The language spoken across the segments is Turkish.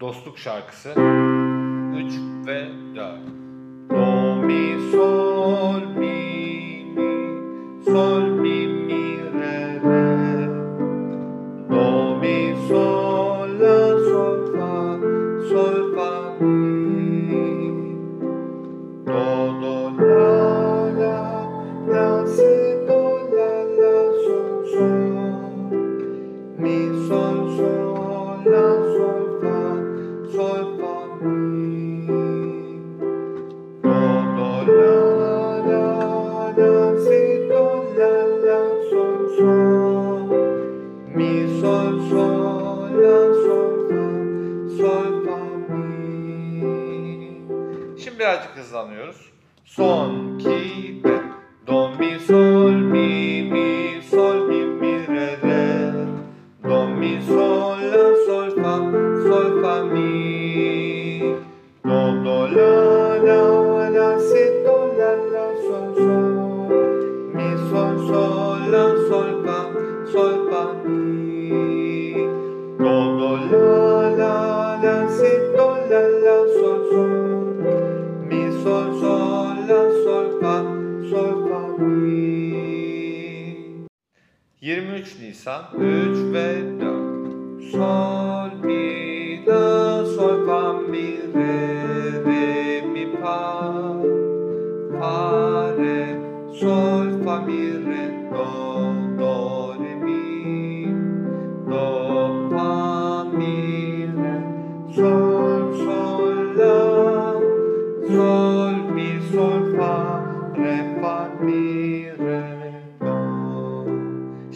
Dostluk şarkısı. 3 ve 4 Do, mi, sol, mi, mi, sol,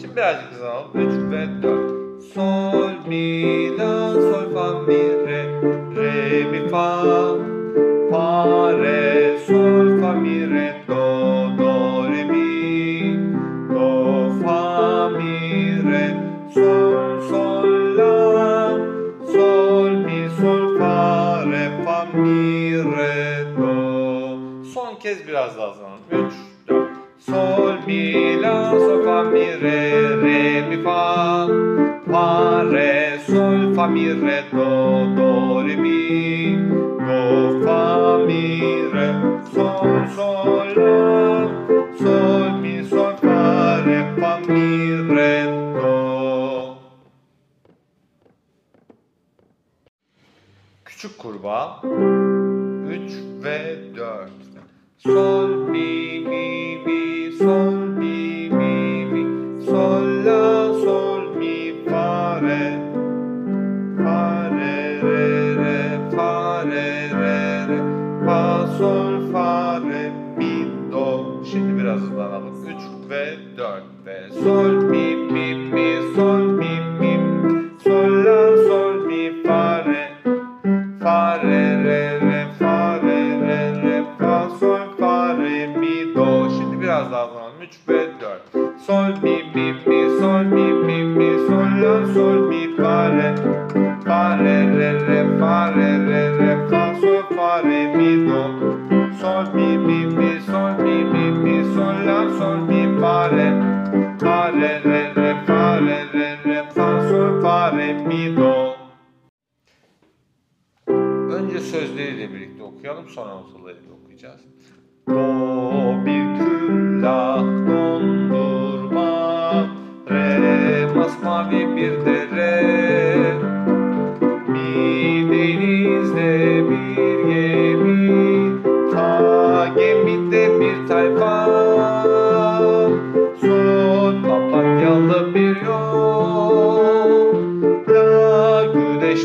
Şimdi birazcık hızlanalım. 3 ve 4. Sol mi me Domingo. Önce sözleriyle birlikte okuyalım sonra notalarıyla okuyacağız. Do bir küllah dondurma Re masmavi bir dere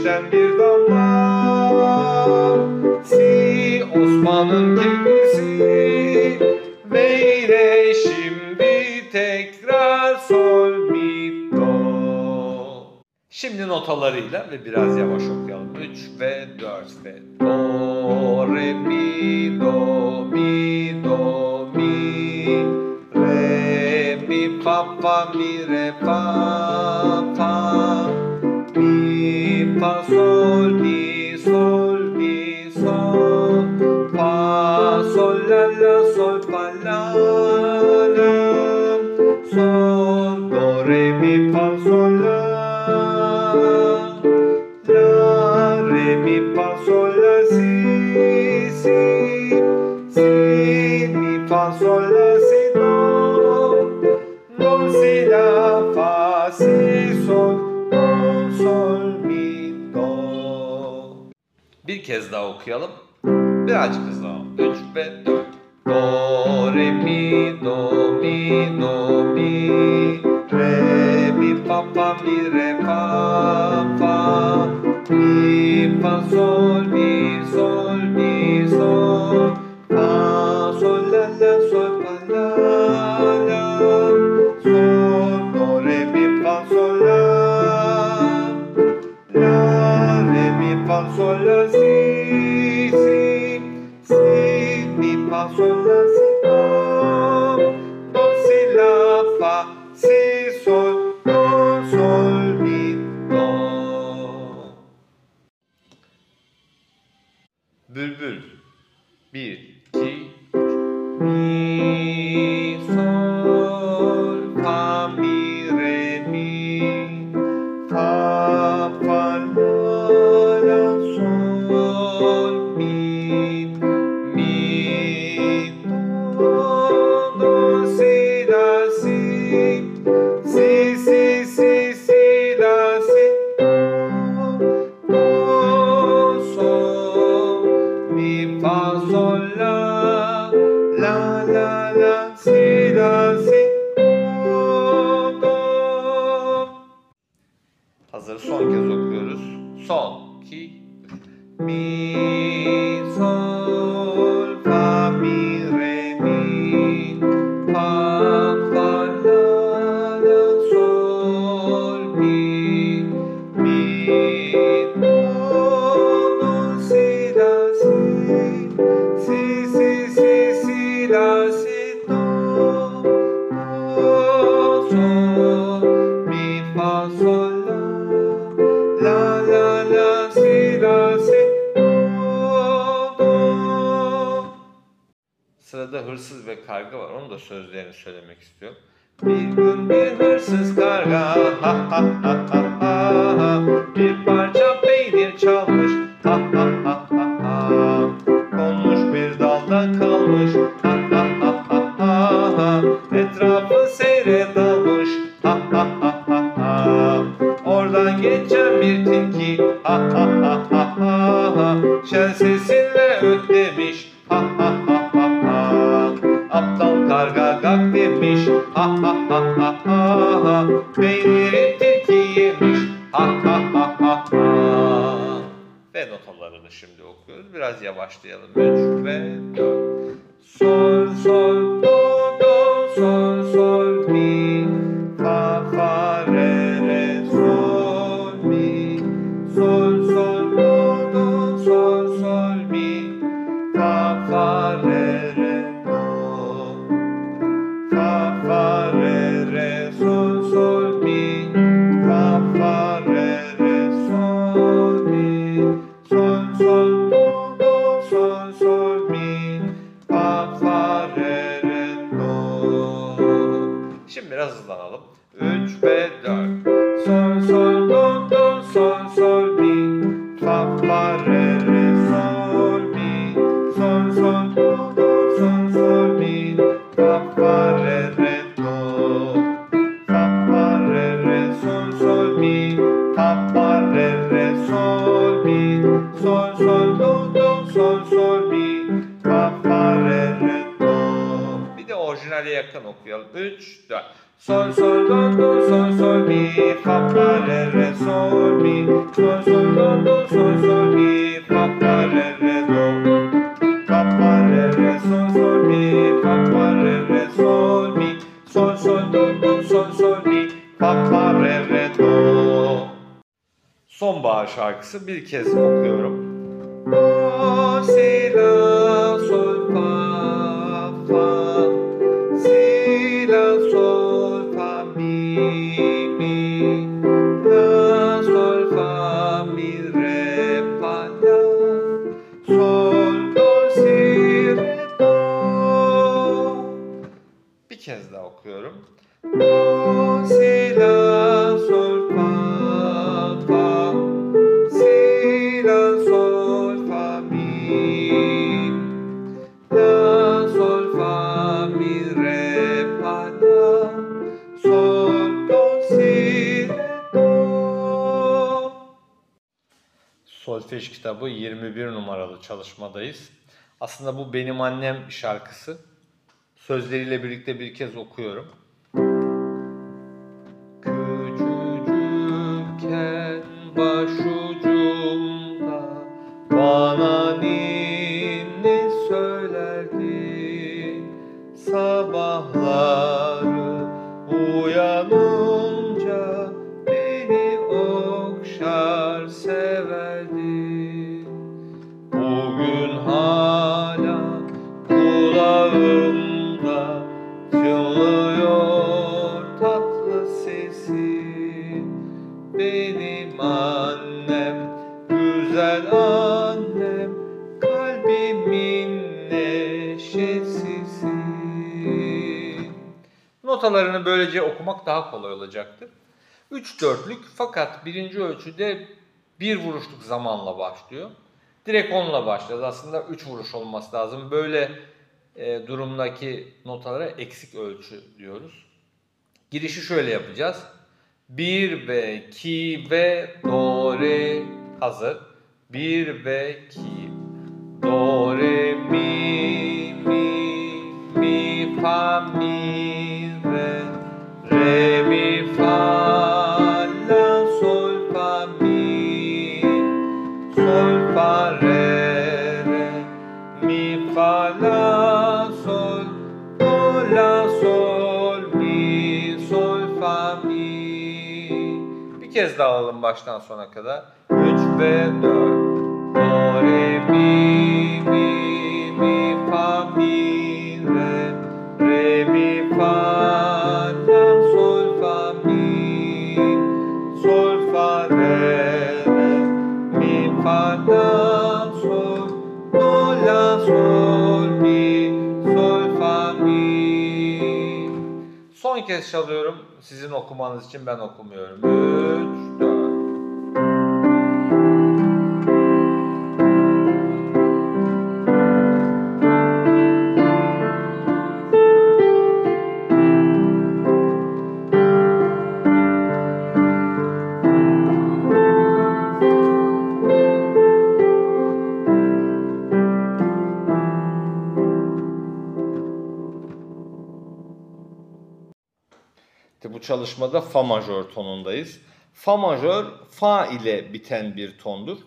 güneşten bir damla Si Osman'ın gemisi Ve şimdi tekrar sol mi do Şimdi notalarıyla ve biraz yavaş okuyalım. 3 ve 4 ve Do, re, mi, do, mi, do, mi. Re, mi, fa, fa, mi, re, fa, fa. fa sol mi sol mi sol. Fa sol la la sol fa la la. Sol do re mi fa sol la. kez daha okuyalım. Birazcık hızlanalım. 3 ve 4. Do, re, mi, do, mi, do, mi. Re, mi, fa, fa, mi, re, fa, fa. Mi, fa, sol, 쳐 biraz yavaşlayalım. ve sol sol mi fa fa re re sol mi sol sol do do sol sol mi fa fa re re do. Sonbahar şarkısı bir kez okuyorum. Aslında bu benim annem şarkısı. Sözleriyle birlikte bir kez okuyorum. Küçücükken başucumda bana ninni söylerdi Sabahları Notalarını böylece okumak daha kolay olacaktır. Üç dörtlük fakat birinci ölçüde bir vuruşluk zamanla başlıyor. Direkt onunla başlayacağız. Aslında üç vuruş olması lazım. Böyle e, durumdaki notalara eksik ölçü diyoruz. Girişi şöyle yapacağız. 1 ve 2 ve do re hazır. 1 ve 2 do re mi kez alalım baştan sona kadar. 3 ve 4 do re mi mi mi fa mi re. Re mi fa la sol fa mi. Sol fa re re. Mi fa la sol. Do la sol mi. Sol fa mi. Son kez çalıyorum sizin okumanız için ben okumuyorum. 3 4 çalışmada fa majör tonundayız. Fa majör fa ile biten bir tondur.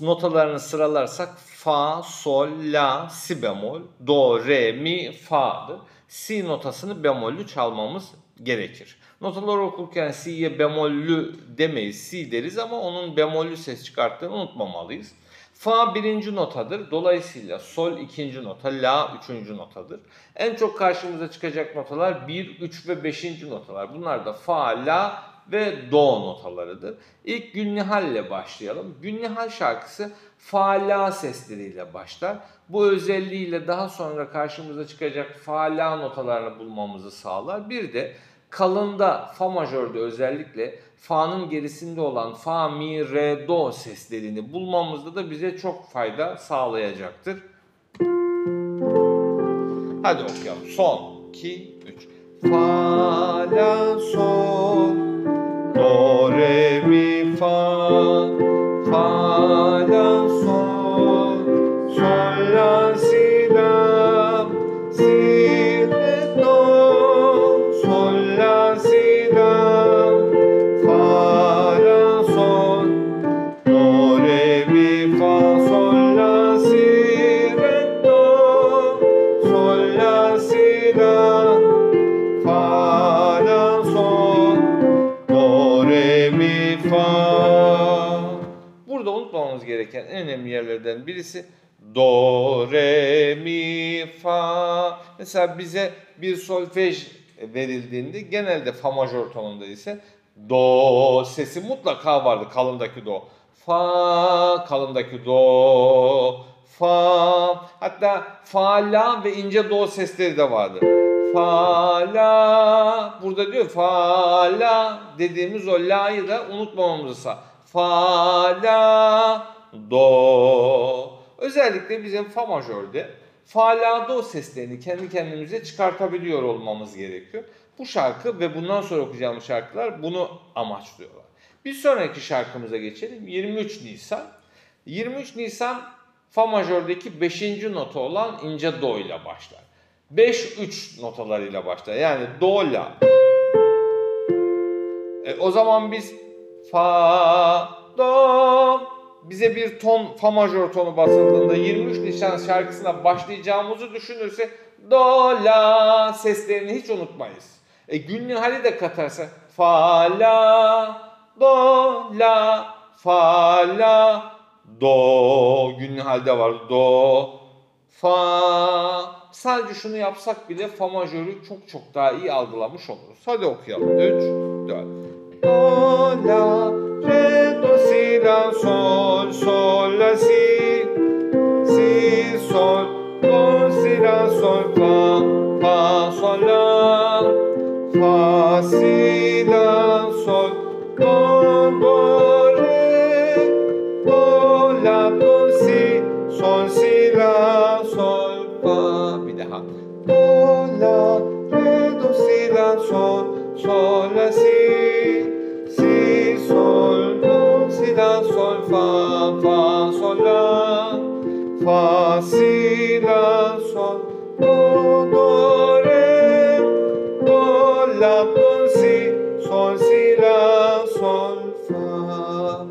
Notalarını sıralarsak fa, sol, la, si bemol, do, re, mi, fa'dır. Si notasını bemollü çalmamız gerekir. Notaları okurken si'ye bemollü demeyiz, si deriz ama onun bemollü ses çıkarttığını unutmamalıyız. Fa birinci notadır. Dolayısıyla sol ikinci nota, la üçüncü notadır. En çok karşımıza çıkacak notalar 1, 3 ve 5. notalar. Bunlar da fa, la ve do notalarıdır. İlk Günnihal ile başlayalım. Günnihal şarkısı fa, la sesleriyle başlar. Bu özelliğiyle daha sonra karşımıza çıkacak fa, la notalarını bulmamızı sağlar. Bir de kalında fa majörde özellikle fa'nın gerisinde olan fa, mi, re, do seslerini bulmamızda da bize çok fayda sağlayacaktır. Hadi okuyalım. Son, 2, 3. Fa, la, sol, do, re, mi, fa, fa, birisi do, re, mi, fa. Mesela bize bir solfej verildiğinde genelde fa majör tonunda ise do sesi mutlaka vardı kalındaki do. Fa kalındaki do, fa hatta fa la ve ince do sesleri de vardı. Fa la burada diyor fa la dediğimiz o la'yı da unutmamamızı sağ. Fa la do. Özellikle bizim fa majörde fa la do seslerini kendi kendimize çıkartabiliyor olmamız gerekiyor. Bu şarkı ve bundan sonra okuyacağımız şarkılar bunu amaçlıyorlar. Bir sonraki şarkımıza geçelim. 23 Nisan. 23 Nisan Fa majördeki 5. nota olan ince do ile başlar. 5-3 notalarıyla başlar. Yani do la. E, o zaman biz fa do bize bir ton fa majör tonu basıldığında 23 Nisan şarkısına başlayacağımızı düşünürse do la seslerini hiç unutmayız. E günlüğü hali de katarsa fa la do la fa la do günlüğü halde var do fa sadece şunu yapsak bile fa majörü çok çok daha iyi algılamış oluruz. Hadi okuyalım. 3 4 Do la re si la sol sol la si. Si sol do si la sol fa fa sol la. Fa si la sol do do re. Do la do si sol si la sol fa. Bir daha do la re do si la sol sol la si. Si sol si la sol fa fa sol la fa si la sol do do re do la do si sol si la sol fa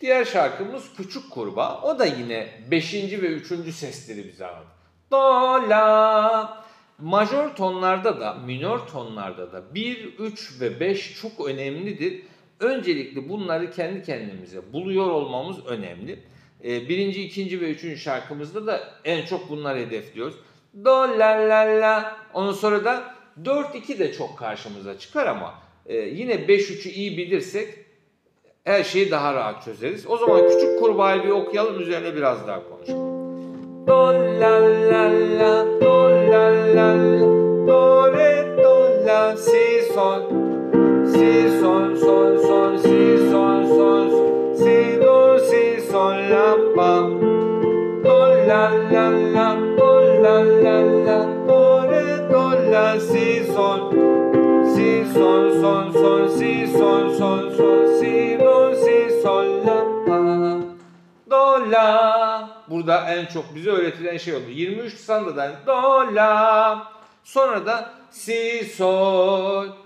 Diğer şarkımız Küçük Kurbağa. O da yine 5. ve 3. sesleri bize anlatır. Do, la. Majör tonlarda da, minör tonlarda da 1, 3 ve 5 çok önemlidir. Öncelikle bunları kendi kendimize buluyor olmamız önemli. Ee, birinci, ikinci ve üçüncü şarkımızda da en çok bunları hedefliyoruz. Do, la, la, la. Ondan sonra da 4, 2 de çok karşımıza çıkar ama e, yine 5, 3'ü iyi bilirsek her şeyi daha rahat çözeriz. O zaman küçük kurbağayı bir okuyalım üzerine biraz daha konuşalım. Do la la la do la la la do re do la si sol si sol sol sol si sol sol. Si do si sol la fa do la la la do la la la. Do re do la si sol. Si sol sol sol si sol sol sol. Si do si sol la fa do la. Burada en çok bize öğretilen şey oldu. 23 Nisan'da da do la. Sonra da si sol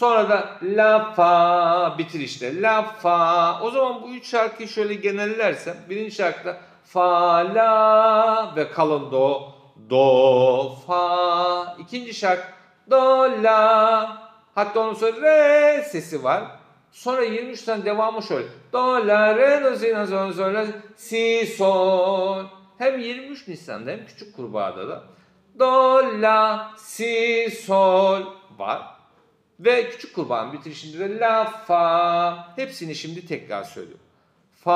sonra da la fa bitir işte la fa o zaman bu üç şarkıyı şöyle genellersem birinci şarkıda fa la ve kalın do do fa ikinci şarkı do la hatta onun sonra re sesi var Sonra 23 tane devamı şöyle. Do, la, re, do, si, la, sol, sol, la, si, sol. Hem 23 Nisan'da hem Küçük Kurbağa'da da do, la, si, sol var. Ve Küçük Kurbağa'nın bitirişinde de la, fa. Hepsini şimdi tekrar söylüyorum. Fa,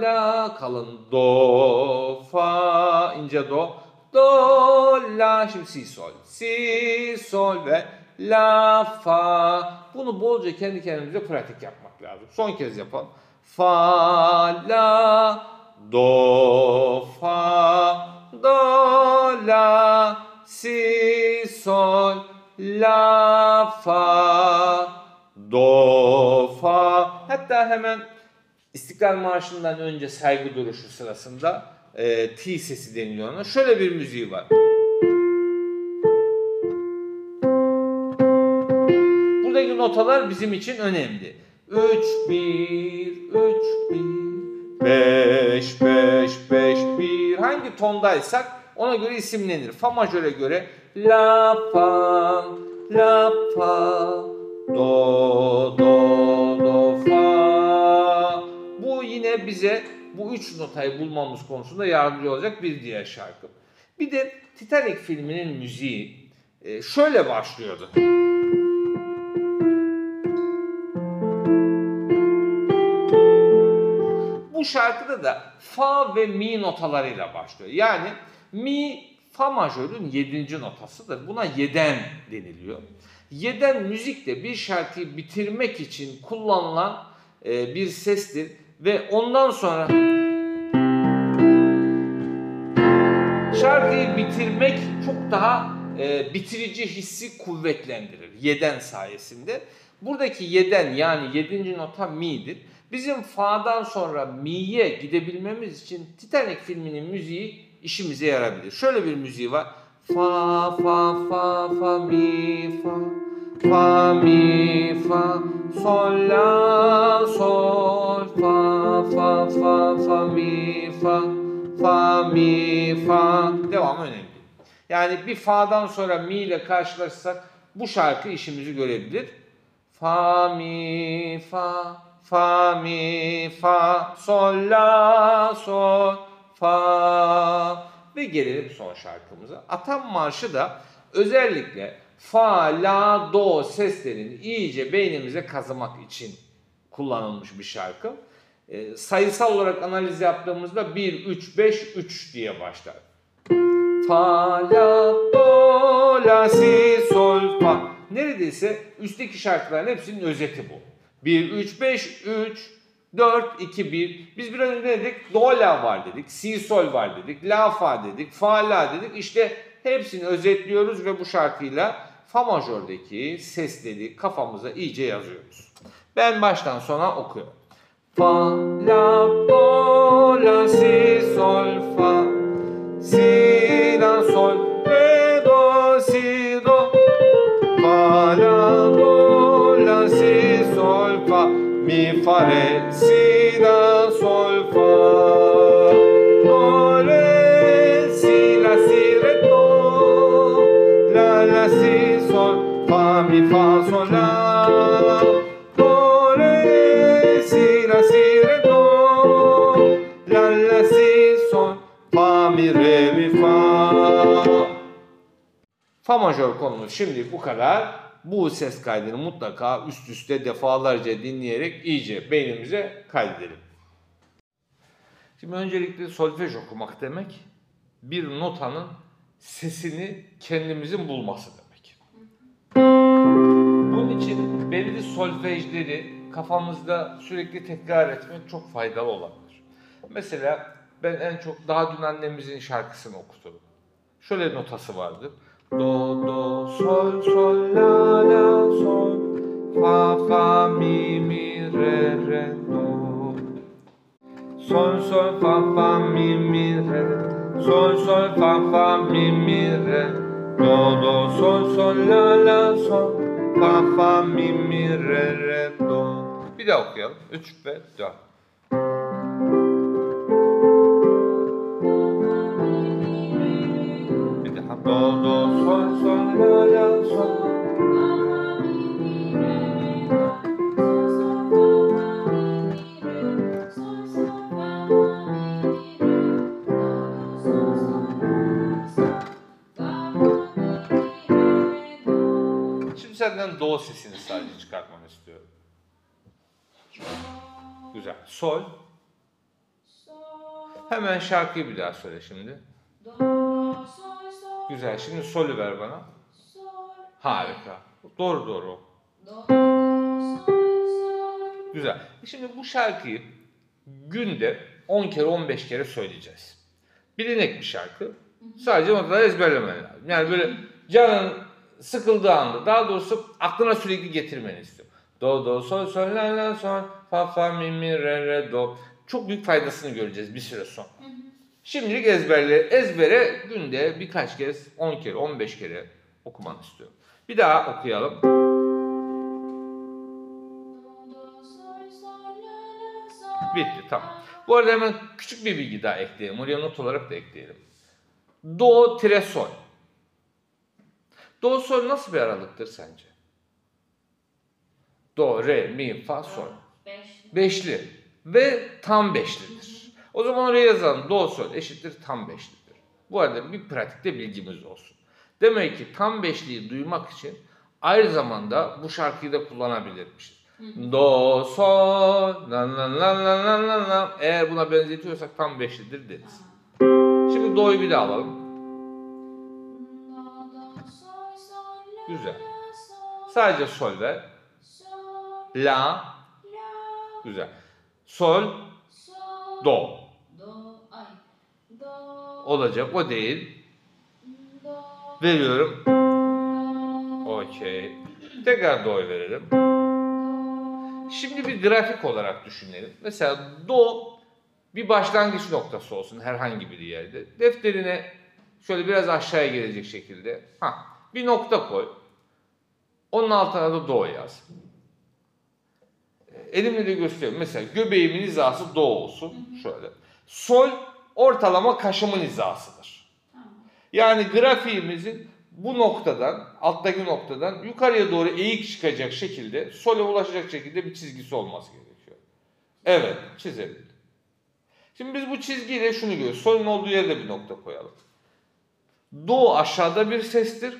la, kalın do, fa, ince do, do, la, şimdi si, sol, si, sol ve la, fa. Bunu bolca kendi kendimize pratik yapmak lazım. Son kez yapalım. Fa, la, do, fa, do, la, si, sol, la, fa, do, fa. Hatta hemen İstiklal Marşı'ndan önce saygı duruşu sırasında e, T sesi deniliyor ona. Şöyle bir müziği var. Buradaki notalar bizim için önemli. 3 1 3 1 5 5 5 1 hangi tondaysak ona göre isimlenir. Fa majöre göre la fa la fa do do do fa bu yine bize bu üç notayı bulmamız konusunda yardımcı olacak bir diğer şarkı. Bir de Titanic filminin müziği e, şöyle başlıyordu. Bu şarkıda da fa ve mi notalarıyla başlıyor. Yani mi fa majörün 7. notasıdır. Buna yeden deniliyor. Yeden müzik de bir şarkıyı bitirmek için kullanılan e, bir sestir ve ondan sonra şarkıyı bitirmek çok daha e, bitirici hissi kuvvetlendirir yeden sayesinde. Buradaki yeden yani 7. nota mi'dir Bizim fa'dan sonra mi'ye gidebilmemiz için Titanic filminin müziği işimize yarabilir. Şöyle bir müziği var. Fa fa fa fa mi fa fa mi fa sol la sol fa fa fa fa mi fa fa mi fa devam önemli. Yani bir fa'dan sonra mi ile karşılaşırsak bu şarkı işimizi görebilir. Fa mi fa fa mi fa sol la sol fa ve gelelim son şarkımıza. Atam marşı da özellikle fa la do seslerini iyice beynimize kazımak için kullanılmış bir şarkı. E, sayısal olarak analiz yaptığımızda 1 3 5 3 diye başlar. Fa, la, do, la, si, sol, fa. Neredeyse üstteki şarkıların hepsinin özeti bu. 1, 3, 5, 3, 4, 2, 1. Biz biraz önce ne dedik? Do, la var dedik. Si, sol var dedik. La, fa dedik. Fa, la dedik. İşte hepsini özetliyoruz ve bu şarkıyla fa majördeki sesleri kafamıza iyice yazıyoruz. Ben baştan sona okuyorum. Fa, la, do, la, si, sol, fa. Si, la, sol, Mi, fa, re, si, la, sol, fa. Do, re, si, la, si, re, do. La, la, si, sol, fa, mi, fa, sol, la. Do, re, si, la, si, re, do. La, la, si, sol, fa, mi, re, mi, fa. Fa majör konumuz şimdi bu kadar. Bu ses kaydını mutlaka üst üste defalarca dinleyerek iyice beynimize kaydedelim. Şimdi öncelikle solfej okumak demek bir notanın sesini kendimizin bulması demek. Bunun için belirli solfejleri kafamızda sürekli tekrar etmek çok faydalı olabilir. Mesela ben en çok daha dün annemizin şarkısını okudum. Şöyle notası vardı. Do, do, sol, sol, la, la, sol, fa, fa, mi, mi, re, re, do. Sol, sol, fa, fa, mi, mi, re. Sol, sol, fa, fa, mi, mi, re. Do, do, sol, sol, la, la, sol. Fa, fa, mi, mi, re, re, do. Bir daha okuyalım. 3 ve 4. Do, do, sol, sol, la, la, sol. Şimdi senden do sesini sadece çıkartmanı istiyorum. Güzel. Sol. Hemen şarkıyı bir daha söyle şimdi. Güzel. Şimdi solü ver bana. Harika. Doğru doğru. Güzel. Şimdi bu şarkıyı günde 10 kere 15 kere söyleyeceğiz. Bilinek bir şarkı. Sadece notaları ezberlemen lazım. Yani böyle canın sıkıldığı anda daha doğrusu aklına sürekli getirmeni istiyorum. Do do sol sol la la sol fa fa mi mi re re do. Çok büyük faydasını göreceğiz bir süre sonra. Şimdilik ezberle. Ezbere günde birkaç kez 10 kere 15 kere okumanı istiyorum. Bir daha okuyalım. Bitti tamam. Bu arada hemen küçük bir bilgi daha ekleyelim. Oraya not olarak da ekleyelim. Do tire sol. Do sol nasıl bir aralıktır sence? Do, re, mi, fa, sol. Beşli ve tam beşlidir. O zaman oraya yazalım. Do, sol eşittir tam beşlidir. Bu arada bir pratikte bilgimiz olsun. Demek ki tam beşliği duymak için aynı zamanda bu şarkıyı da kullanabilirmişiz. Do, sol, la la la la la la la. Eğer buna benzetiyorsak tam beşlidir deriz. Şimdi do'yu bir daha alalım. Güzel. Sadece sol ver. La, güzel. Sol, do. Olacak o değil. Veriyorum. Okey. Tekrar do'yu verelim. Şimdi bir grafik olarak düşünelim. Mesela do bir başlangıç noktası olsun herhangi bir yerde. Defterine şöyle biraz aşağıya gelecek şekilde ha bir nokta koy. Onun altına da do yaz. Elimle de gösteriyorum. Mesela göbeğimin hizası do olsun. Şöyle. Sol ortalama kaşımın hizasıdır. Yani grafiğimizin bu noktadan, alttaki noktadan yukarıya doğru eğik çıkacak şekilde, sole ulaşacak şekilde bir çizgisi olması gerekiyor. Evet, çizelim. Şimdi biz bu çizgiyle şunu görüyoruz. Solun olduğu yerde bir nokta koyalım. Do aşağıda bir sestir,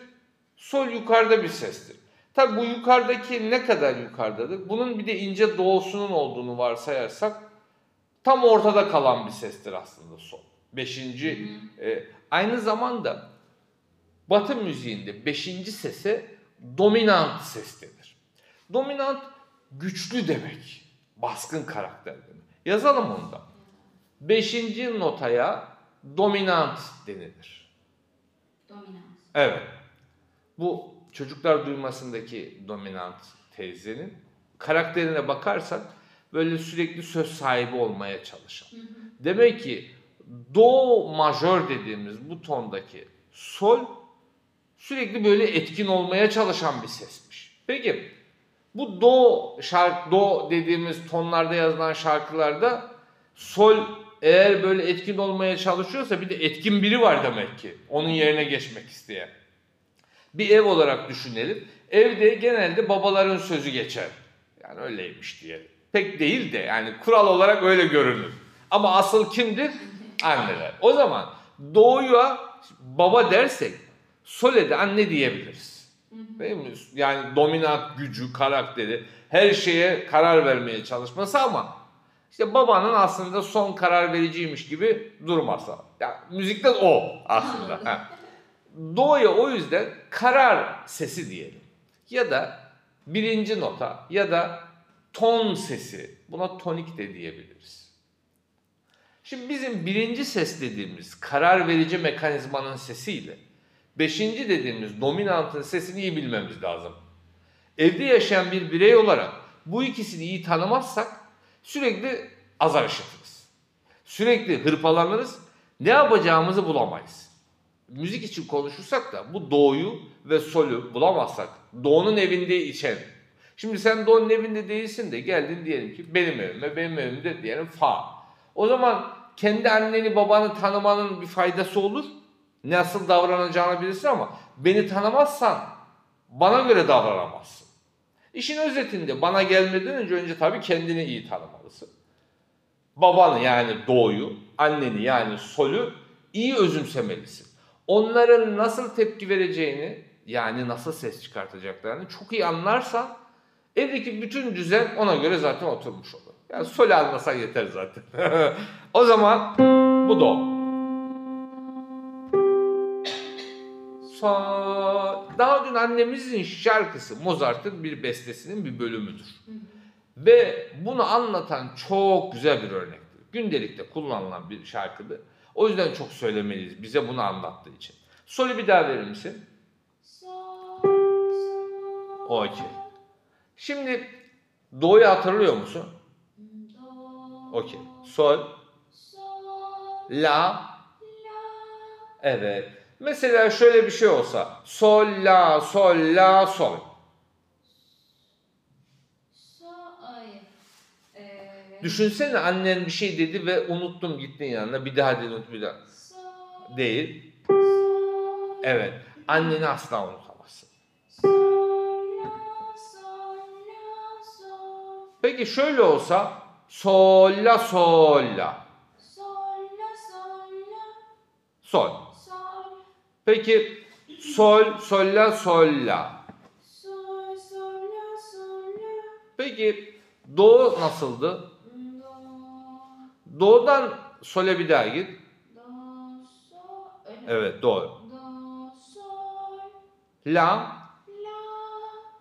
sol yukarıda bir sestir. Tabi bu yukarıdaki ne kadar yukarıdadır? Bunun bir de ince doğusunun olduğunu varsayarsak tam ortada kalan bir sestir aslında sol. Beşinci, e, aynı zamanda Batı müziğinde beşinci sese dominant ses denir. Dominant güçlü demek. Baskın karakter demek. Yazalım onu da. Beşinci notaya dominant denilir. Dominans. Evet. Bu çocuklar duymasındaki dominant teyzenin karakterine bakarsak böyle sürekli söz sahibi olmaya çalışan. Demek ki do majör dediğimiz bu tondaki sol sürekli böyle etkin olmaya çalışan bir sesmiş. Peki bu do şarkı do dediğimiz tonlarda yazılan şarkılarda sol eğer böyle etkin olmaya çalışıyorsa bir de etkin biri var demek ki. Onun yerine geçmek isteyen. Bir ev olarak düşünelim. Evde genelde babaların sözü geçer. Yani öyleymiş diyelim. Pek değil de yani kural olarak öyle görünür. Ama asıl kimdir? Anneler. O zaman doğuya baba dersek sole de anne diyebiliriz. Değil mi? Yani dominant gücü, karakteri, her şeye karar vermeye çalışması ama işte babanın aslında son karar vericiymiş gibi durması. Yani müzikte o aslında. Ha. O yüzden karar sesi diyelim. Ya da birinci nota ya da ton sesi. Buna tonik de diyebiliriz. Şimdi bizim birinci ses dediğimiz karar verici mekanizmanın sesiyle beşinci dediğimiz dominantın sesini iyi bilmemiz lazım. Evde yaşayan bir birey olarak bu ikisini iyi tanımazsak sürekli azar işitiriz. Sürekli hırpalanırız. Ne yapacağımızı bulamayız. Müzik için konuşursak da bu doğuyu ve solü bulamazsak doğunun evinde içen. Şimdi sen doğunun evinde değilsin de geldin diyelim ki benim evime, benim evimde diyelim fa. O zaman kendi anneni babanı tanımanın bir faydası olur. Nasıl davranacağını bilirsin ama beni tanımazsan bana göre davranamazsın. İşin özetinde bana gelmeden önce önce tabii kendini iyi tanımalısın. Babanı yani doğuyu, anneni yani solü iyi özümsemelisin. Onların nasıl tepki vereceğini yani nasıl ses çıkartacaklarını çok iyi anlarsan evdeki bütün düzen ona göre zaten oturmuş olur. Yani solü anlasan yeter zaten. o zaman bu do. Sol. Daha dün annemizin şarkısı Mozart'ın bir bestesinin bir bölümüdür. Ve bunu anlatan çok güzel bir örnektir. Gündelikte kullanılan bir şarkıdır. O yüzden çok söylemeliyiz bize bunu anlattığı için. Solü bir daha verir misin? Sol, sol, Okey. Şimdi do'yu hatırlıyor musun? Okey. Sol, la, la, evet. Mesela şöyle bir şey olsa. Sol, la, sol, la, sol. Düşünsene annen bir şey dedi ve unuttum gittin yanına. Bir daha dedi bir daha. Değil. Evet. Anneni asla unutamazsın. Peki şöyle olsa. Sol, la, sol, la. sol, la, sol, la, Sol. sol, Peki sol, sol, la, sol, la. sol, sol, la, sol, la, Peki do nasıldı? do, Do'dan sole bir daha git. do, sol. Evet doğru. Do, sol, La. la,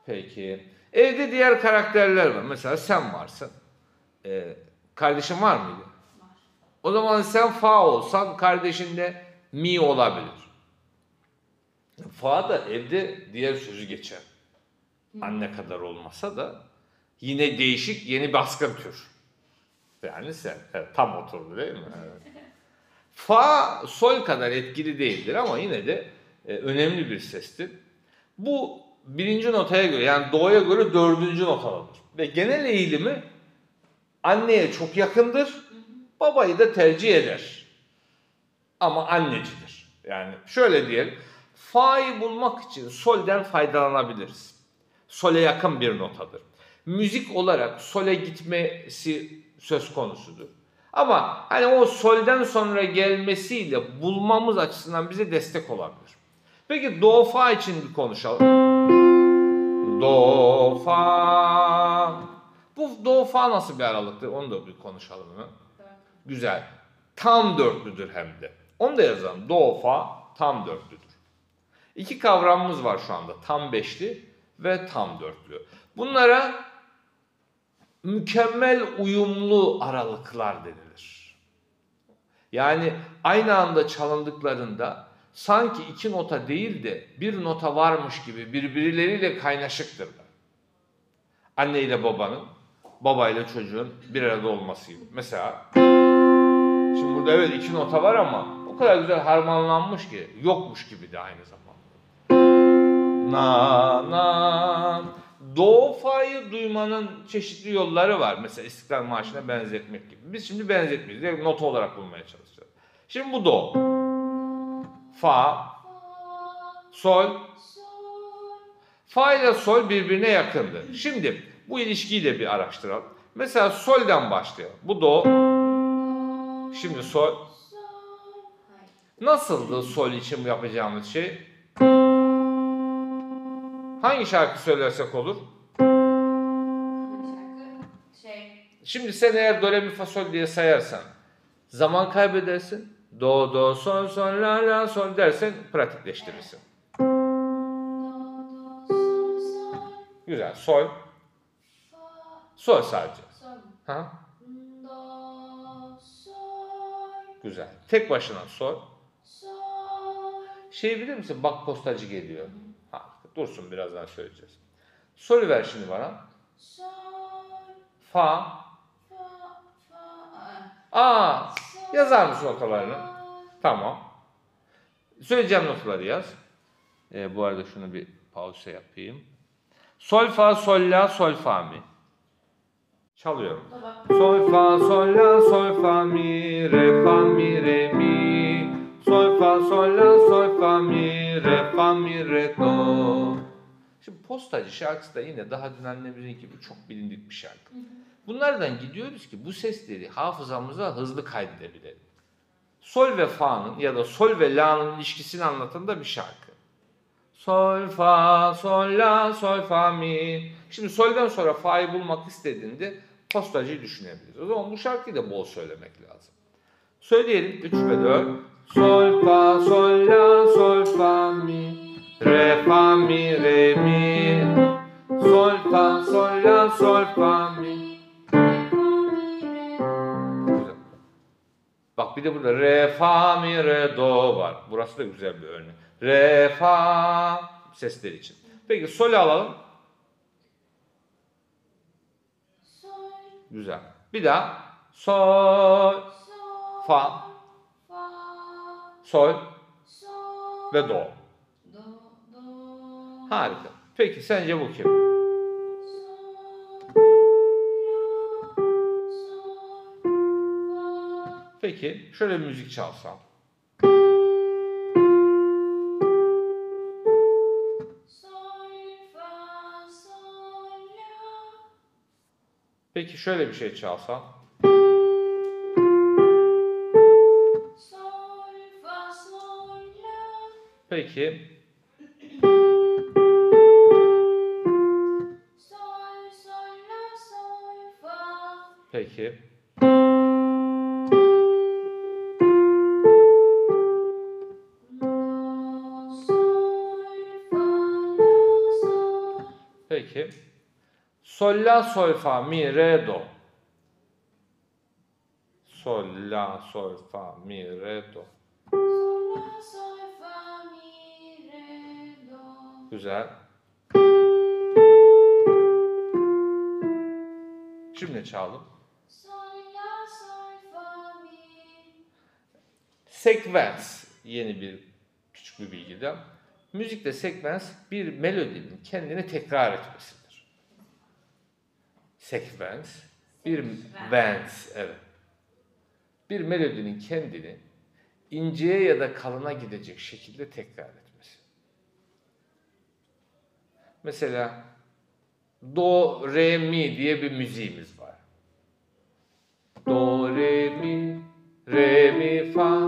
Peki. Evde diğer karakterler var. Mesela sen varsın. Ee, kardeşin var mıydı? var. O zaman sen fa olsan kardeşin de mi olabilir. Fa da evde diğer sözü geçer. Anne kadar olmasa da Yine değişik yeni baskın tür. Yani sen. Evet, tam oturdu değil mi? Evet. Fa sol kadar etkili değildir ama yine de e, önemli bir sestir. Bu birinci notaya göre yani do'ya göre dördüncü notalıdır. Ve genel eğilimi anneye çok yakındır. Babayı da tercih eder. Ama annecidir. Yani şöyle diyelim. Fa'yı bulmak için solden faydalanabiliriz. Sole yakın bir notadır. Müzik olarak sole gitmesi söz konusudur. Ama hani o solden sonra gelmesiyle bulmamız açısından bize destek olabilir. Peki do fa için bir konuşalım. Do fa. Bu do fa nasıl bir aralıktır? Onu da bir konuşalım hemen. Dört. Güzel. Tam dörtlüdür hem de. Onu da yazalım. Do, fa tam dörtlüdür. İki kavramımız var şu anda. Tam beşli ve tam dörtlü. Bunlara mükemmel uyumlu aralıklar denilir. Yani aynı anda çalındıklarında sanki iki nota değil de bir nota varmış gibi birbirleriyle kaynaşıktırlar. Anne ile babanın, babayla çocuğun bir arada olması gibi. Mesela Şimdi burada evet iki nota var ama o kadar güzel harmanlanmış ki yokmuş gibi de aynı zamanda. Na na Do fa'yı duymanın çeşitli yolları var. Mesela İstiklal Marşı'na benzetmek gibi. Biz şimdi benzetmeyiz. Direkt nota olarak bulmaya çalışacağız. Şimdi bu do. Fa, sol. Fa ile sol birbirine yakındır. Şimdi bu ilişkiyi de bir araştıralım. Mesela solden başlayalım. Bu do. Şimdi sol. Nasıldı sol için yapacağımız şey? Hangi şarkı söylersek olur? Şey. Şimdi sen eğer do re mi fa sol diye sayarsan zaman kaybedersin. Do do sol sol la la sol dersen pratikleştirirsin. Do. Do. Sol. Sol. Güzel. Sol. Fa. Sol sadece. Sol. Ha? Do. Sol. Güzel. Tek başına sol. Sol. Şey bilir misin? Bak postacı geliyor. Ha, dursun birazdan söyleyeceğiz. Sol ver şimdi bana. Sol. Fa. Fa. Fa. Aa. Sol. Yazar mısın notalarını? Tamam. Söyleyeceğim notaları yaz. Ee, bu arada şunu bir pause yapayım. Sol fa sol la sol fa mi. Çalıyorum. Sol fa sol la sol fa mi re fa mi re mi. Sol fa sol la sol fa mi re fa mi re do. Şimdi postacı şarkısı da yine daha dün annemizin gibi çok bilindik bir şarkı. Bunlardan gidiyoruz ki bu sesleri hafızamıza hızlı kaydedebilelim. Sol ve fa'nın ya da sol ve la'nın ilişkisini anlatan da bir şarkı. Sol, fa, sol, la, sol, fa, mi. Şimdi solden sonra fa'yı bulmak istediğinde postacıyı düşünebiliriz. O zaman bu şarkıyı da bol söylemek lazım. Söyleyelim 3 ve 4. Sol, fa, sol, la, sol, fa, bir de burada re, fa, mi, re, do var. Burası da güzel bir örnek. Re, fa sesler için. Peki sol'ü alalım. Sol. Güzel. Bir daha. Sol, Sol. fa, Fa. sol Sol. ve do. Do. Do. Harika. Peki sence bu kim? Peki şöyle bir müzik çalsam. Peki şöyle bir şey çalsam. Peki peki. La, sol, fa, mi, re, do. Sol, la, sol, fa, mi, re, do. Sol. La. Sol. Fa. Mi. Re. Do. Güzel. Şimdi çalalım. Sol, la, sol, fa, mi. Sekvens yeni bir küçük bir bilgi de. Müzikte sekvens bir melodinin kendini tekrar etmesidir. Sekvens bir vens evet. Bir melodinin kendini inceye ya da kalına gidecek şekilde tekrar etmesi. Mesela do re mi diye bir müziğimiz var. Do, re, mi, re, mi, fa,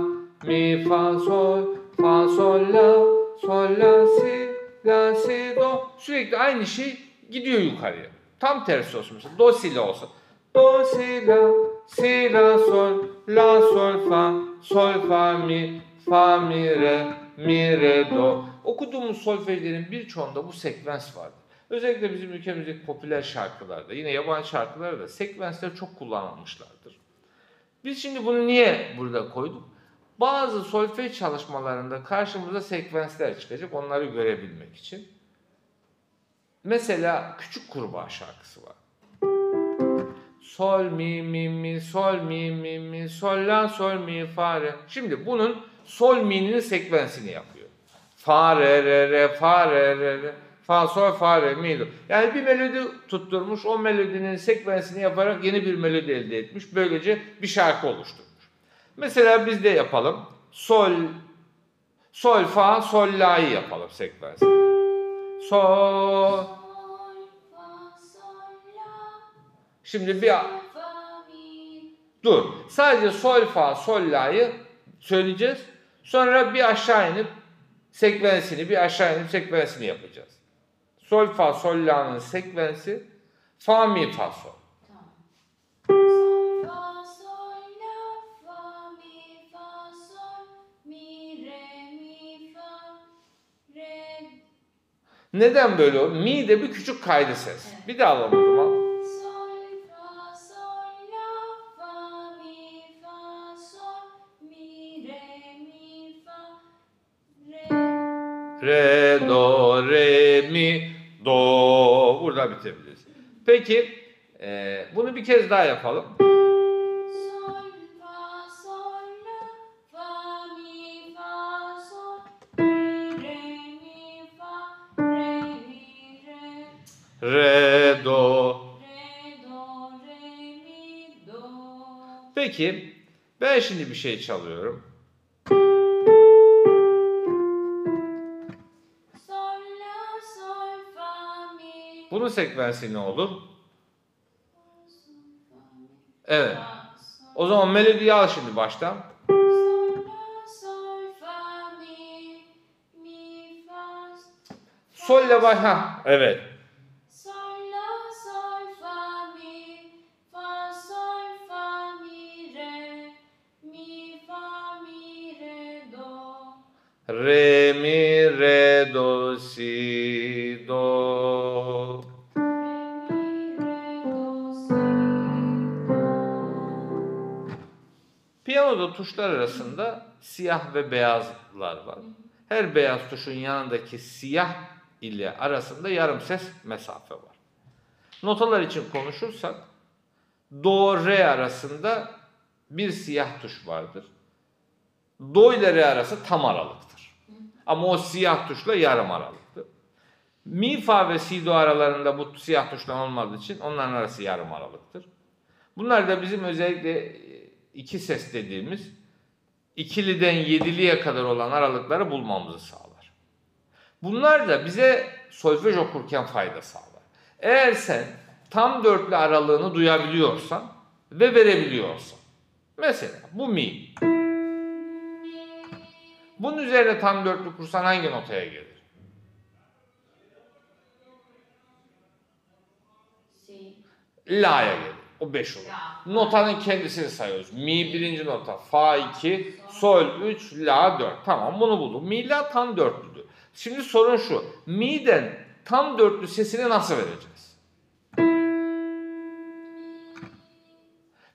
mi, fa, sol, fa, sol, la, sol, la, si, la, si, do. Sürekli aynı şey gidiyor yukarıya. Tam tersi olsun mesela. Do, si, la olsun. Do, si, la, si, la, sol, la, sol, fa, sol, fa, mi, fa, mi, re, mi, re, do. Okuduğumuz solfejlerin birçoğunda bu sekvens vardır. Özellikle bizim ülkemizdeki popüler şarkılarda, yine yabancı şarkılarda da sekvensler çok kullanılmışlardır. Biz şimdi bunu niye burada koyduk? Bazı solfej çalışmalarında karşımıza sekvensler çıkacak onları görebilmek için. Mesela Küçük Kurbağa şarkısı var. Sol mi mi mi sol mi mi mi sol la sol mi fa re. Şimdi bunun sol mi'nin sekvensini yapıyor. Fa re re re fa re re re fa sol fa re mi do. Yani bir melodi tutturmuş o melodinin sekvensini yaparak yeni bir melodi elde etmiş. Böylece bir şarkı oluşturmuş. Mesela biz de yapalım. Sol sol fa sol la'yı yapalım sekvensi. Sol Şimdi bir. Dur. Sadece sol fa sol la'yı söyleyeceğiz. Sonra bir aşağı inip sekvensini bir aşağı inip sekvensini yapacağız. Sol fa sol la'nın sekvensi fa mi fa. Sol, Neden böyle olur? Mi de bir küçük kaydı ses. Bir daha alalım o zaman. Re, do, re, mi, do. Burada bitebiliriz. Peki e, bunu bir kez daha yapalım. Peki ben şimdi bir şey çalıyorum. Bunun sekvensi ne olur? Evet. O zaman melodiyi al şimdi baştan. Sol ile baş. Ha, evet. Tuşlar arasında siyah ve beyazlar var. Her beyaz tuşun yanındaki siyah ile arasında yarım ses mesafe var. Notalar için konuşursak do re arasında bir siyah tuş vardır. Do ile re arası tam aralıktır. Ama o siyah tuşla yarım aralıktır. Mi, fa ve si do aralarında bu siyah tuşlar olmadığı için onların arası yarım aralıktır. Bunlar da bizim özellikle iki ses dediğimiz ikiliden yediliye kadar olan aralıkları bulmamızı sağlar. Bunlar da bize solfej okurken fayda sağlar. Eğer sen tam dörtlü aralığını duyabiliyorsan ve verebiliyorsan. Mesela bu mi. Bunun üzerine tam dörtlü kursan hangi notaya gelir? Si, La'ya gelir. O 5 olur. Notanın kendisini sayıyoruz. Mi birinci nota, fa 2, sol 3, la 4. Tamam bunu bulduk. Mi la tam dörtlüdür. Şimdi sorun şu. Mi'den tam dörtlü sesini nasıl vereceğiz?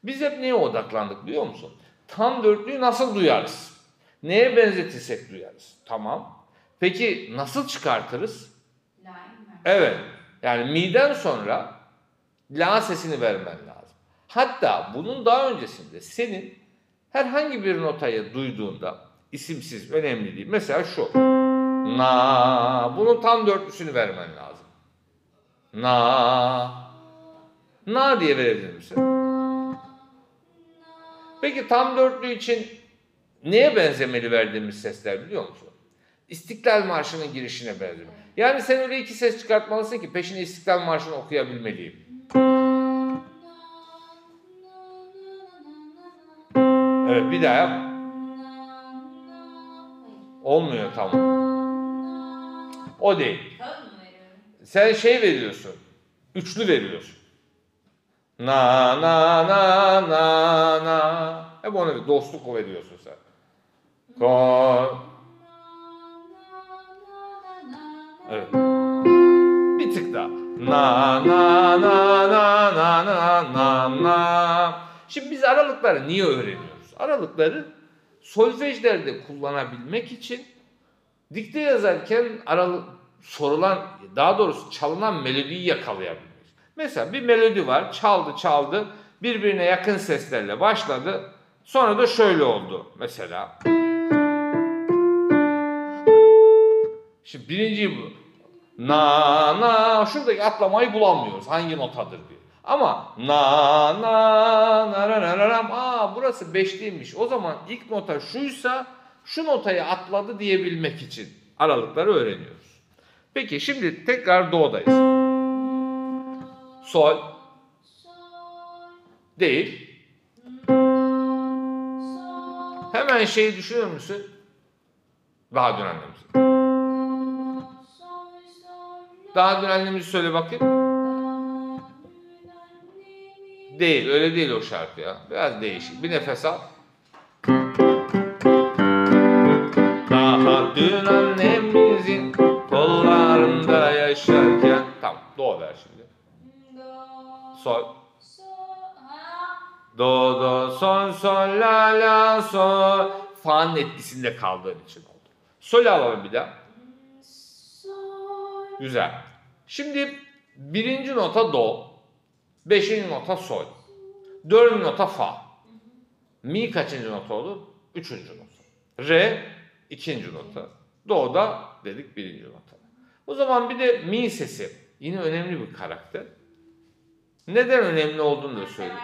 Biz hep neye odaklandık biliyor musun? Tam dörtlüyü nasıl duyarız? Neye benzetirsek duyarız. Tamam. Peki nasıl çıkartırız? Evet. Yani mi'den sonra la sesini vermen lazım. Hatta bunun daha öncesinde senin herhangi bir notayı duyduğunda isimsiz önemli değil. Mesela şu. Na. Bunun tam dörtlüsünü vermen lazım. Na. Na diye verebilir misin? Peki tam dörtlü için neye benzemeli verdiğimiz sesler biliyor musun? İstiklal Marşı'nın girişine benziyor. Yani sen öyle iki ses çıkartmalısın ki peşine İstiklal Marşı'nı okuyabilmeliyim. Evet bir daha yap. Olmuyor tam. O değil. Sen şey veriyorsun. Üçlü veriyorsun. Na na na na na. Hep onu bir dostluk veriyorsun sen. Ko. Evet. Bir tık daha. Na na na na na na na na. Şimdi biz aralıkları niye öğreniyoruz? Aralıkları solfejlerde kullanabilmek için dikte yazarken aralık sorulan daha doğrusu çalınan melodiyi yakalayabilmek. Mesela bir melodi var çaldı çaldı birbirine yakın seslerle başladı sonra da şöyle oldu mesela. Şimdi birinci bu. Na na şuradaki atlamayı bulamıyoruz hangi notadır diye. Ama na na na na na na na aa burası beşliymiş. O zaman ilk nota şuysa şu notayı atladı diyebilmek için aralıkları öğreniyoruz. Peki şimdi tekrar do'dayız. Sol değil. Hemen şeyi düşünür müsün? Daha dün annemizi. Daha dün annemizi söyle bakayım. Değil, öyle değil o şarkı ya. Biraz değişik. Bir nefes al. Daha dün annemizin kollarında yaşarken... Tamam, do ver şimdi. Sol. Do, do, sol, sol, la, la, sol. Fa'nın etkisinde kaldığın için oldu. Sol alalım bir daha. Güzel. Şimdi birinci nota do. Beşinci nota sol. Dördüncü nota fa. Mi kaçıncı nota olur? Üçüncü nota. Re ikinci nota. Do da dedik birinci nota. O zaman bir de mi sesi. Yine önemli bir karakter. Neden önemli olduğunu da söyleyeyim.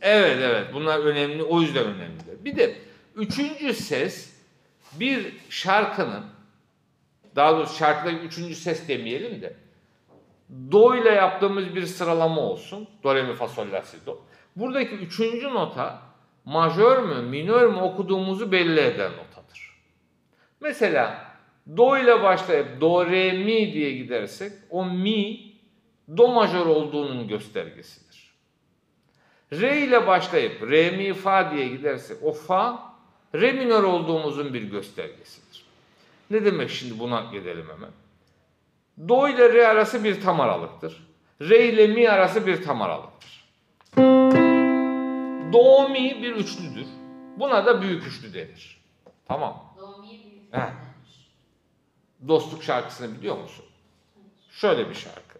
Evet evet bunlar önemli o yüzden önemli. Bir de üçüncü ses bir şarkının daha doğrusu şarkıdaki üçüncü ses demeyelim de do ile yaptığımız bir sıralama olsun. Do, re, mi, fa, sol, la, si, do. Buradaki üçüncü nota majör mü, minör mü okuduğumuzu belli eden notadır. Mesela do ile başlayıp do, re, mi diye gidersek o mi do majör olduğunun göstergesidir. Re ile başlayıp re, mi, fa diye gidersek o fa re minör olduğumuzun bir göstergesidir. Ne demek şimdi buna gidelim hemen. Do ile re arası bir tam aralıktır. Re ile mi arası bir tam aralıktır. Do mi bir üçlüdür. Buna da büyük üçlü denir. Tamam. He. Dostluk şarkısını biliyor musun? Şöyle bir şarkı.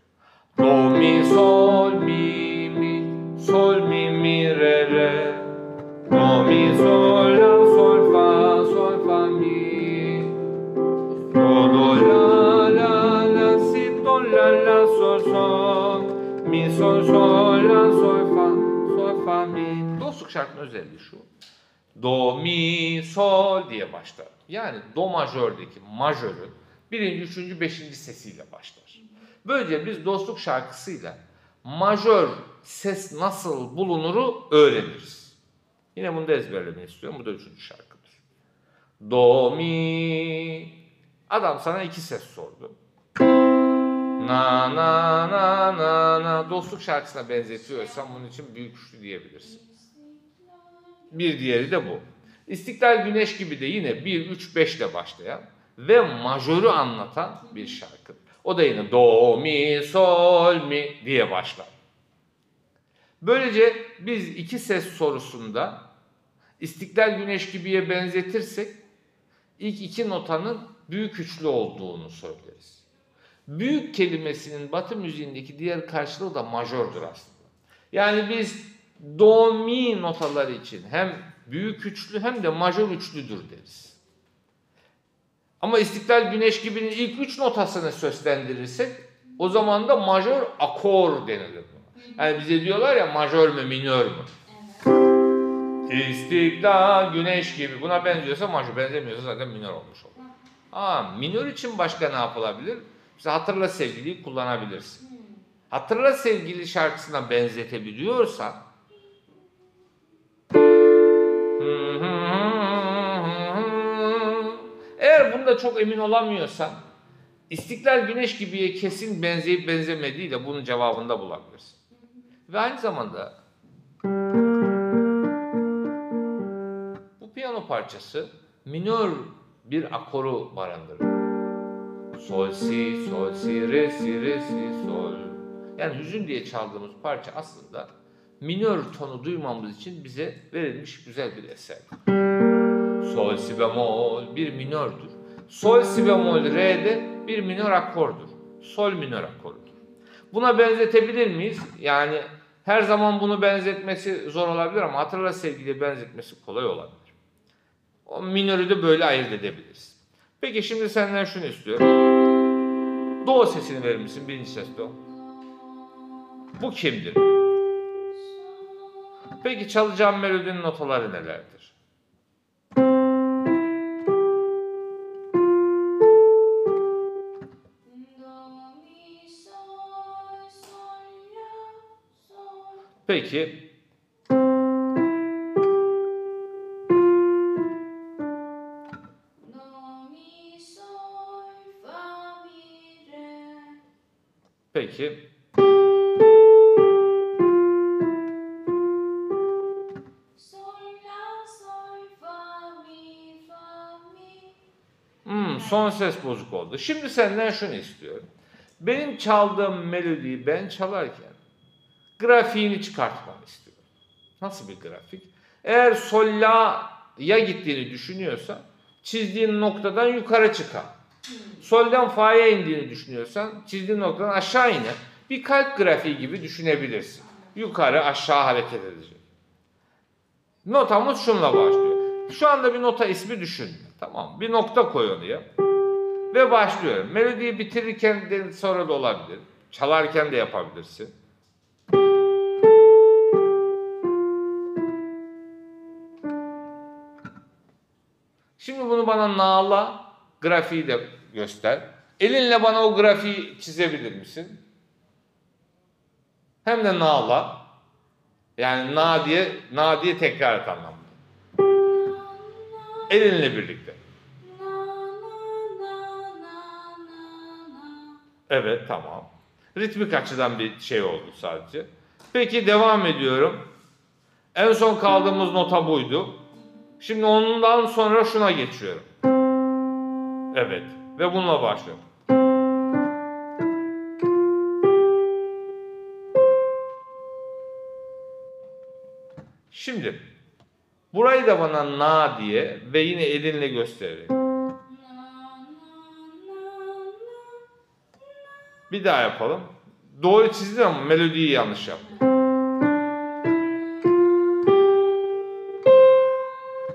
Do mi sol mi mi sol mi mi re re do mi sol la sol fa sol fa mi do do la sol mi sol sol la sol fa sol fa mi dostluk şarkının özelliği şu do mi sol diye başlar yani do majördeki majörün birinci, üçüncü, beşinci sesiyle başlar. Böylece biz dostluk şarkısıyla majör ses nasıl bulunuru öğreniriz. Yine bunu da ezberlemeyi istiyorum. Bu da üçüncü şarkıdır. Do, mi. Adam sana iki ses sordu. Na, na, na, na, na. Dostluk şarkısına benzetiyorsan bunun için büyük üçlü diyebilirsin. Bir diğeri de bu. İstiklal Güneş gibi de yine 1, 3, 5 ile başlayan ve majörü anlatan bir şarkı. O da yine do, mi, sol, mi diye başlar. Böylece biz iki ses sorusunda İstiklal Güneş gibiye benzetirsek ilk iki notanın büyük üçlü olduğunu söyleriz. Büyük kelimesinin Batı müziğindeki diğer karşılığı da majördür aslında. Yani biz do mi notaları için hem büyük üçlü hem de majör üçlüdür deriz. Ama İstiklal Güneş gibinin ilk üç notasını seslendirirsek o zaman da majör akor denilir buna. Yani bize diyorlar ya majör mü minör mü? Evet. İstiklal Güneş gibi buna benziyorsa majör benzemiyorsa zaten minör olmuş olur. Aa, minör için başka ne yapılabilir? Mesela Hatırla Sevgili'yi kullanabilirsin. Hatırla Sevgili şarkısına benzetebiliyorsan eğer bunda çok emin olamıyorsan İstiklal Güneş gibiye kesin benzeyip benzemediği de bunun cevabında bulabilirsin. Ve aynı zamanda bu piyano parçası minör bir akoru barındırır. Sol si, sol si, re si, re si, sol. Yani hüzün diye çaldığımız parça aslında minör tonu duymamız için bize verilmiş güzel bir eser. Sol si bemol bir minördür. Sol si bemol re de bir minör akordur. Sol minör akorudur. Buna benzetebilir miyiz? Yani her zaman bunu benzetmesi zor olabilir ama hatırla sevgili benzetmesi kolay olabilir. O minörü de böyle ayırt edebiliriz. Peki şimdi senden şunu istiyorum. Do sesini verir? Birinci ses do. Bu kimdir? Peki çalacağım melodinin notaları nelerdir? Peki Mi. Hmm, son ses bozuk oldu. Şimdi senden şunu istiyorum. Benim çaldığım melodiyi ben çalarken grafiğini çıkartmamı istiyorum. Nasıl bir grafik? Eğer sol la'ya gittiğini düşünüyorsan çizdiğin noktadan yukarı çıkar. Soldan fa'ya indiğini düşünüyorsan çizdiğin noktadan aşağı iner. Bir kalp grafiği gibi düşünebilirsin. Yukarı aşağı hareket edecek. Notamız şunla başlıyor. Şu anda bir nota ismi düşün. Tamam? Bir nokta koy oraya. Ve başlıyorum. Melodiyi bitirirken de sonra da olabilir. Çalarken de yapabilirsin. Şimdi bunu bana nağla grafiği de göster. Elinle bana o grafiği çizebilir misin? Hem de nağla. Yani na diye, na diye tekrar et anlamında. Elinle birlikte. Evet tamam. Ritmik açıdan bir şey oldu sadece. Peki devam ediyorum. En son kaldığımız nota buydu. Şimdi ondan sonra şuna geçiyorum. Evet. Ve bununla başlıyorum. Şimdi burayı da bana na diye ve yine elinle göstererek. Bir daha yapalım. Doğru çizdin ama melodiyi yanlış yaptın.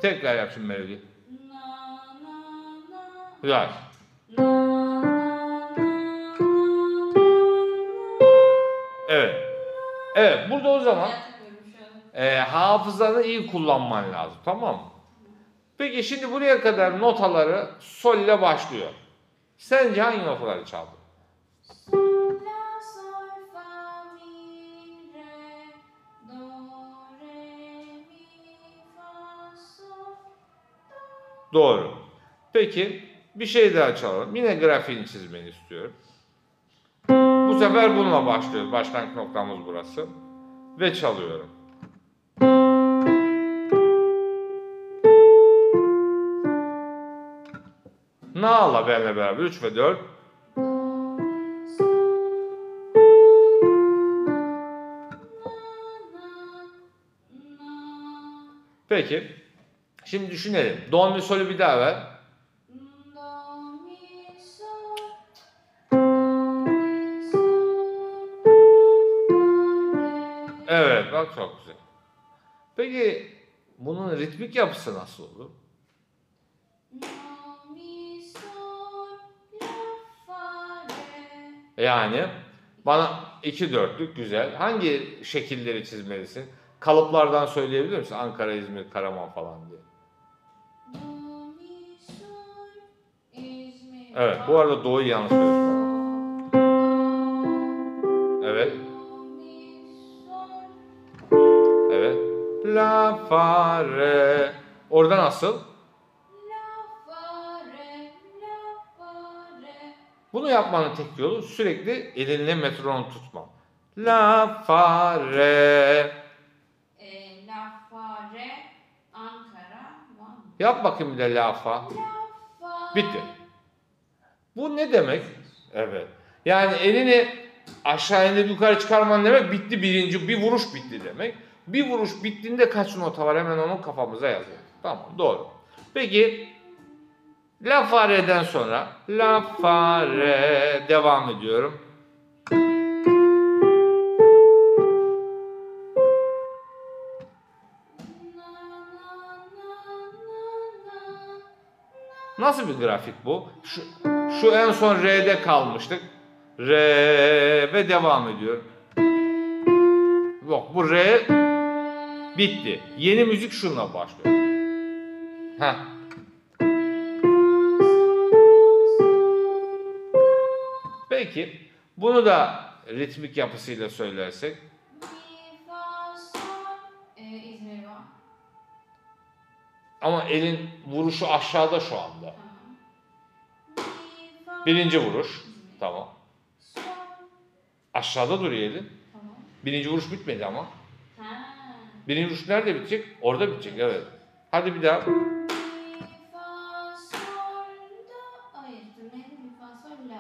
Tekrar yap şimdi melodiyi. Güzel. Evet. Evet burada o zaman e, hafızanı iyi kullanman lazım tamam mı? Peki şimdi buraya kadar notaları sol ile başlıyor. Sence hangi notaları çaldın? Doğru. Peki bir şey daha çalalım. Yine grafiğini çizmeni istiyorum. Bu sefer bununla başlıyoruz. Başlangıç noktamız burası. Ve çalıyorum. Na'la benle beraber 3 ve 4. Do, mi, sol, na, na, na. Peki. Şimdi düşünelim. Do mi solü bir daha ver. Bunun ritmik yapısı nasıl olur? Yani bana iki dörtlük güzel. Hangi şekilleri çizmelisin? Kalıplardan söyleyebilir misin? Ankara, İzmir, Karaman falan diye. Evet, bu arada doğuyu yanlış Evet, La, fa, re. Orada nasıl? la, fa, re, la, fa, re. Bunu yapmanın tek yolu sürekli elinle metronom tutma. La, fa, re. E, la, fa, re, Ankara, Van. Yap bakayım bir de la, fa. La, fa, Bitti. Bu ne demek? Evet. Yani elini aşağı indirip yukarı çıkarman demek bitti birinci bir vuruş bitti demek. Bir vuruş bittiğinde kaç nota var hemen onu kafamıza yazıyor. Tamam doğru. Peki La fa re'den sonra La fa re devam ediyorum. Na, na, na, na, na. Nasıl bir grafik bu? Şu, şu en son R'de kalmıştık. Re ve devam ediyor. Yok bu R bitti. Yeni müzik şununla başlıyor. Heh. Peki bunu da ritmik yapısıyla söylersek ama elin vuruşu aşağıda şu anda. Birinci vuruş. Tamam. Aşağıda duruyor elin. Birinci vuruş bitmedi ama. Birinci vuruş nerede bitecek? Orada bitecek evet. Hadi bir daha.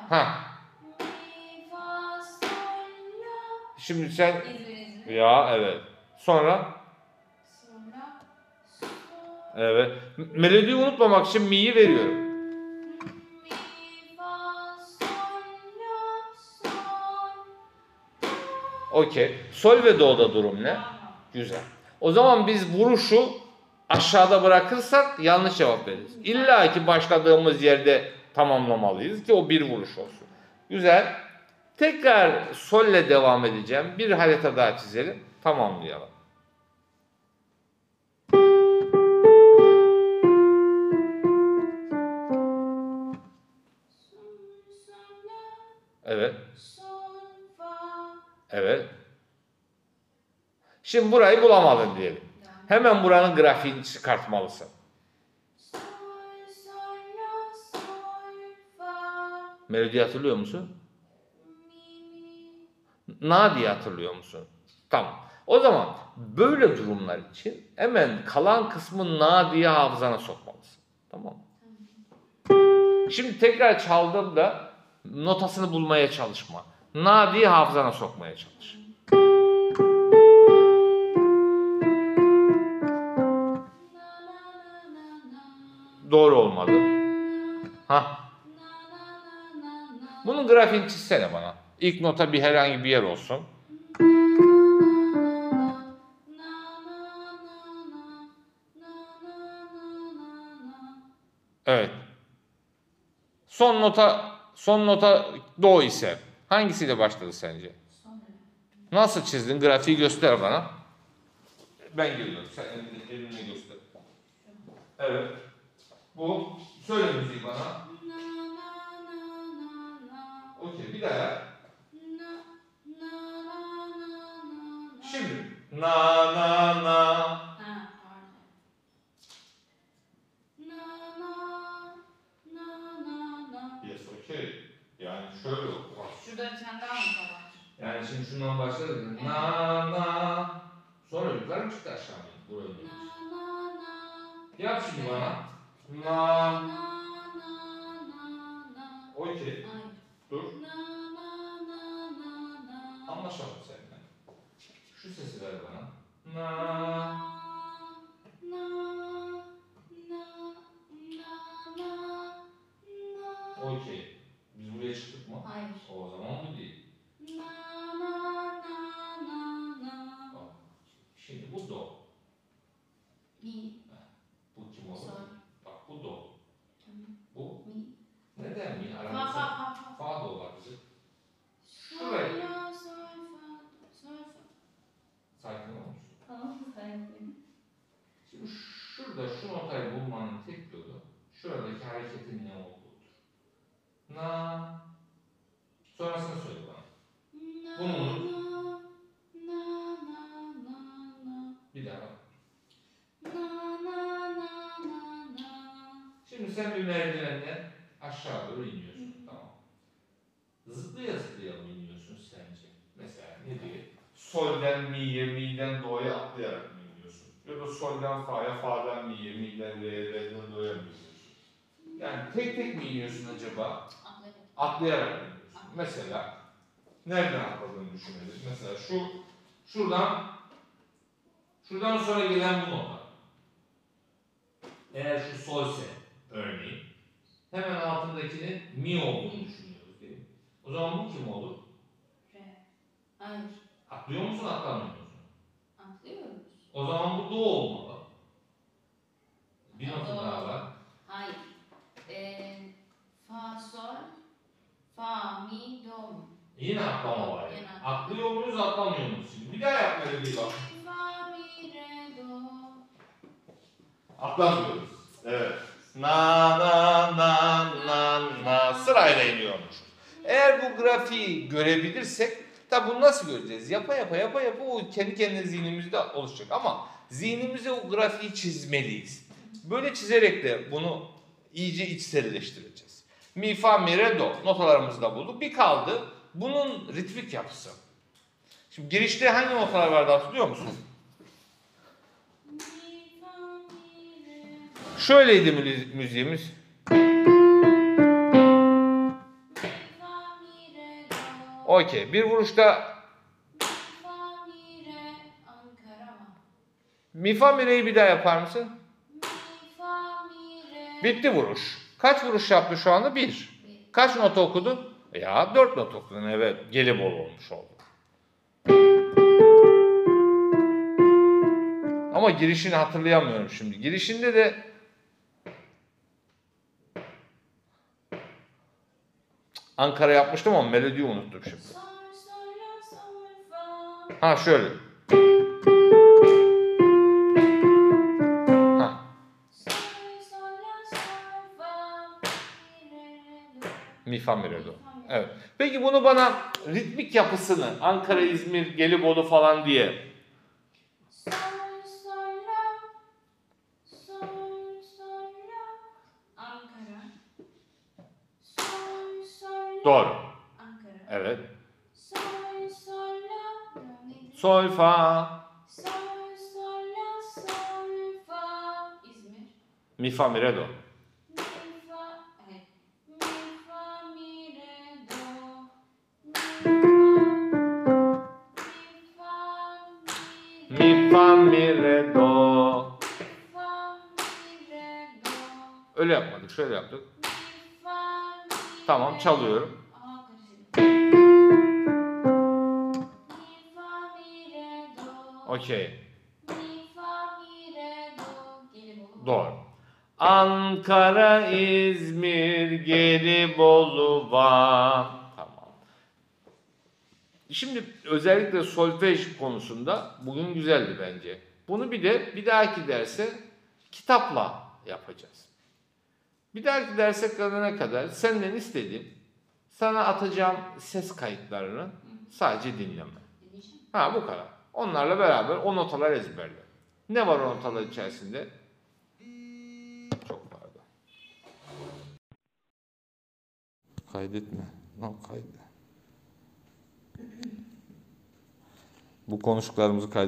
Ha. Şimdi sen ya evet. Sonra evet. Melodiyi unutmamak için mi'yi veriyorum. Okey. Sol ve do'da durum ne? Güzel. O zaman biz vuruşu aşağıda bırakırsak yanlış cevap veririz. İlla ki başladığımız yerde tamamlamalıyız ki o bir vuruş olsun. Güzel. Tekrar solle devam edeceğim. Bir harita daha çizelim. Tamamlayalım. Evet. Evet. Şimdi burayı bulamadın diyelim. Hemen buranın grafiğini çıkartmalısın. Melodiyi hatırlıyor musun? Na diye hatırlıyor musun? Tamam. O zaman böyle durumlar için hemen kalan kısmı na diye hafızana sokmalısın. Tamam? Şimdi tekrar çaldığımda notasını bulmaya çalışma. Na diye hafızana sokmaya çalış. Doğru olmadı. Ha. Bunun grafiğini çizsene bana. İlk nota bir herhangi bir yer olsun. Evet. Son nota son nota do ise hangisiyle başladı sence? Nasıl çizdin? Grafiği göster bana. Ben geliyorum. Sen elini, elini göster. Evet. Bu. Söyle müziği bana. Okey. Bir daha. Şimdi. Na na na. Yes, okey. Yani şöyle oku. Şurada bir tane daha nota var. Yani şimdi şundan başladık. Na na. Sonra yukarı mı çıktı aşağı mı? Buraya dönüyoruz. Yap şimdi bana. Na. Okey. Dur. Anlaşalım seninle. Şu sesi ver bana. Na. Okey. Biz buraya çıktık mı? Hayır. O zaman bu değil. Bak. Şimdi bu do. Mi. Bu kim olur? Sol. Bak bu do. Tamam. Bu Mi. neden mi? Fa Aramızda fa fa fa. fa da olabilir. Sol Şuraya. la sol fa sol fa. Sakin olur musun? Tamam sakin. Şimdi şurada şu notayı bulmanın tek yolu şuradaki hareketin ne olduğudur. Na. Sonrasını söyle bana. Na Bunu unut. na na na na Bir daha bak. na na na na na. Şimdi sen bir merdivenden aşağı doğru iniyorsun. Tamam. Zıplaya zıplaya mı iniyorsun sence? Mesela ne diye? Solden mi'ye, mi'den do'ya atlayarak mı da solden fa'ya, fa'dan mi'ye, mi'den re'ye, re'den do'ya iniyorsun? Yani tek tek mi iniyorsun acaba? Atlayarak iniyorsun. Mesela nereden atladığını düşünelim. Mesela şu şuradan şuradan sonra gelen bu nota. Eğer şu solse örneğin hemen altındakinin mi olduğunu düşünüyoruz değil mi? O zaman bu kim olur? Re. Hayır. Atlıyor musun atlamıyor. O zaman bu do olmalı. Bir nota Do. daha var. Hayır. Ee, fa sol fa mi do mu? Yine atlama var. Yine Yani. atlama. Atlıyor muyuz atlamıyor muyuz? Şimdi bir daha yap böyle bir bak. Fa mi re do. Atlamıyoruz. Evet. Na na na na na sırayla iniyormuş. Eğer bu grafiği görebilirsek tabi bunu nasıl göreceğiz? Yapa yapa yapa yapa o kendi kendine zihnimizde oluşacak ama zihnimize o grafiği çizmeliyiz. Böyle çizerek de bunu iyice içselleştireceğiz. Mi, fa, mi, re, do notalarımızı da bulduk. Bir kaldı bunun ritmik yapısı. Şimdi girişte hangi notalar vardı hatırlıyor musun? Mi fa mi re do. Şöyleydi mü- müziğimiz. Okey. Bir vuruşta Mi fa mi re Ankara mı? mi fa mi re'yi bir daha yapar mısın? Mi fa mi re. Bitti vuruş. Kaç vuruş yaptı şu anda? Bir. Bir. Kaç nota okudun? Ya dört not okudun. Evet. Gelibol olmuş oldu. Ama girişini hatırlayamıyorum şimdi. Girişinde de Ankara yapmıştım ama melodiyi unuttum şimdi. Ha şöyle. Ha. Mi fa mi re do. Evet. Peki bunu bana ritmik yapısını Ankara, İzmir, Gelibolu falan diye Sol fa Sol sol la sol fa. İzmir. mi fa mi re do. Mi fa. Mi fa mi re do. Mi fa. Mi re do. fa mi re do. Öyle yapmadık. Şöyle yaptık. Mi fa mi Tamam çalıyorum. Okey. Doğru. Ankara, İzmir, Gelibolu, Van. Tamam. Şimdi özellikle solfej konusunda bugün güzeldi bence. Bunu bir de bir dahaki derse kitapla yapacağız. Bir dahaki derse kalana kadar senden istediğim sana atacağım ses kayıtlarını sadece dinleme. Ha bu kadar. Onlarla beraber o notalar ezberle. Ne var o notalar içerisinde? Çok pardon. Kaydetme. Lan kaydet. Bu konuştuklarımızı kaydet.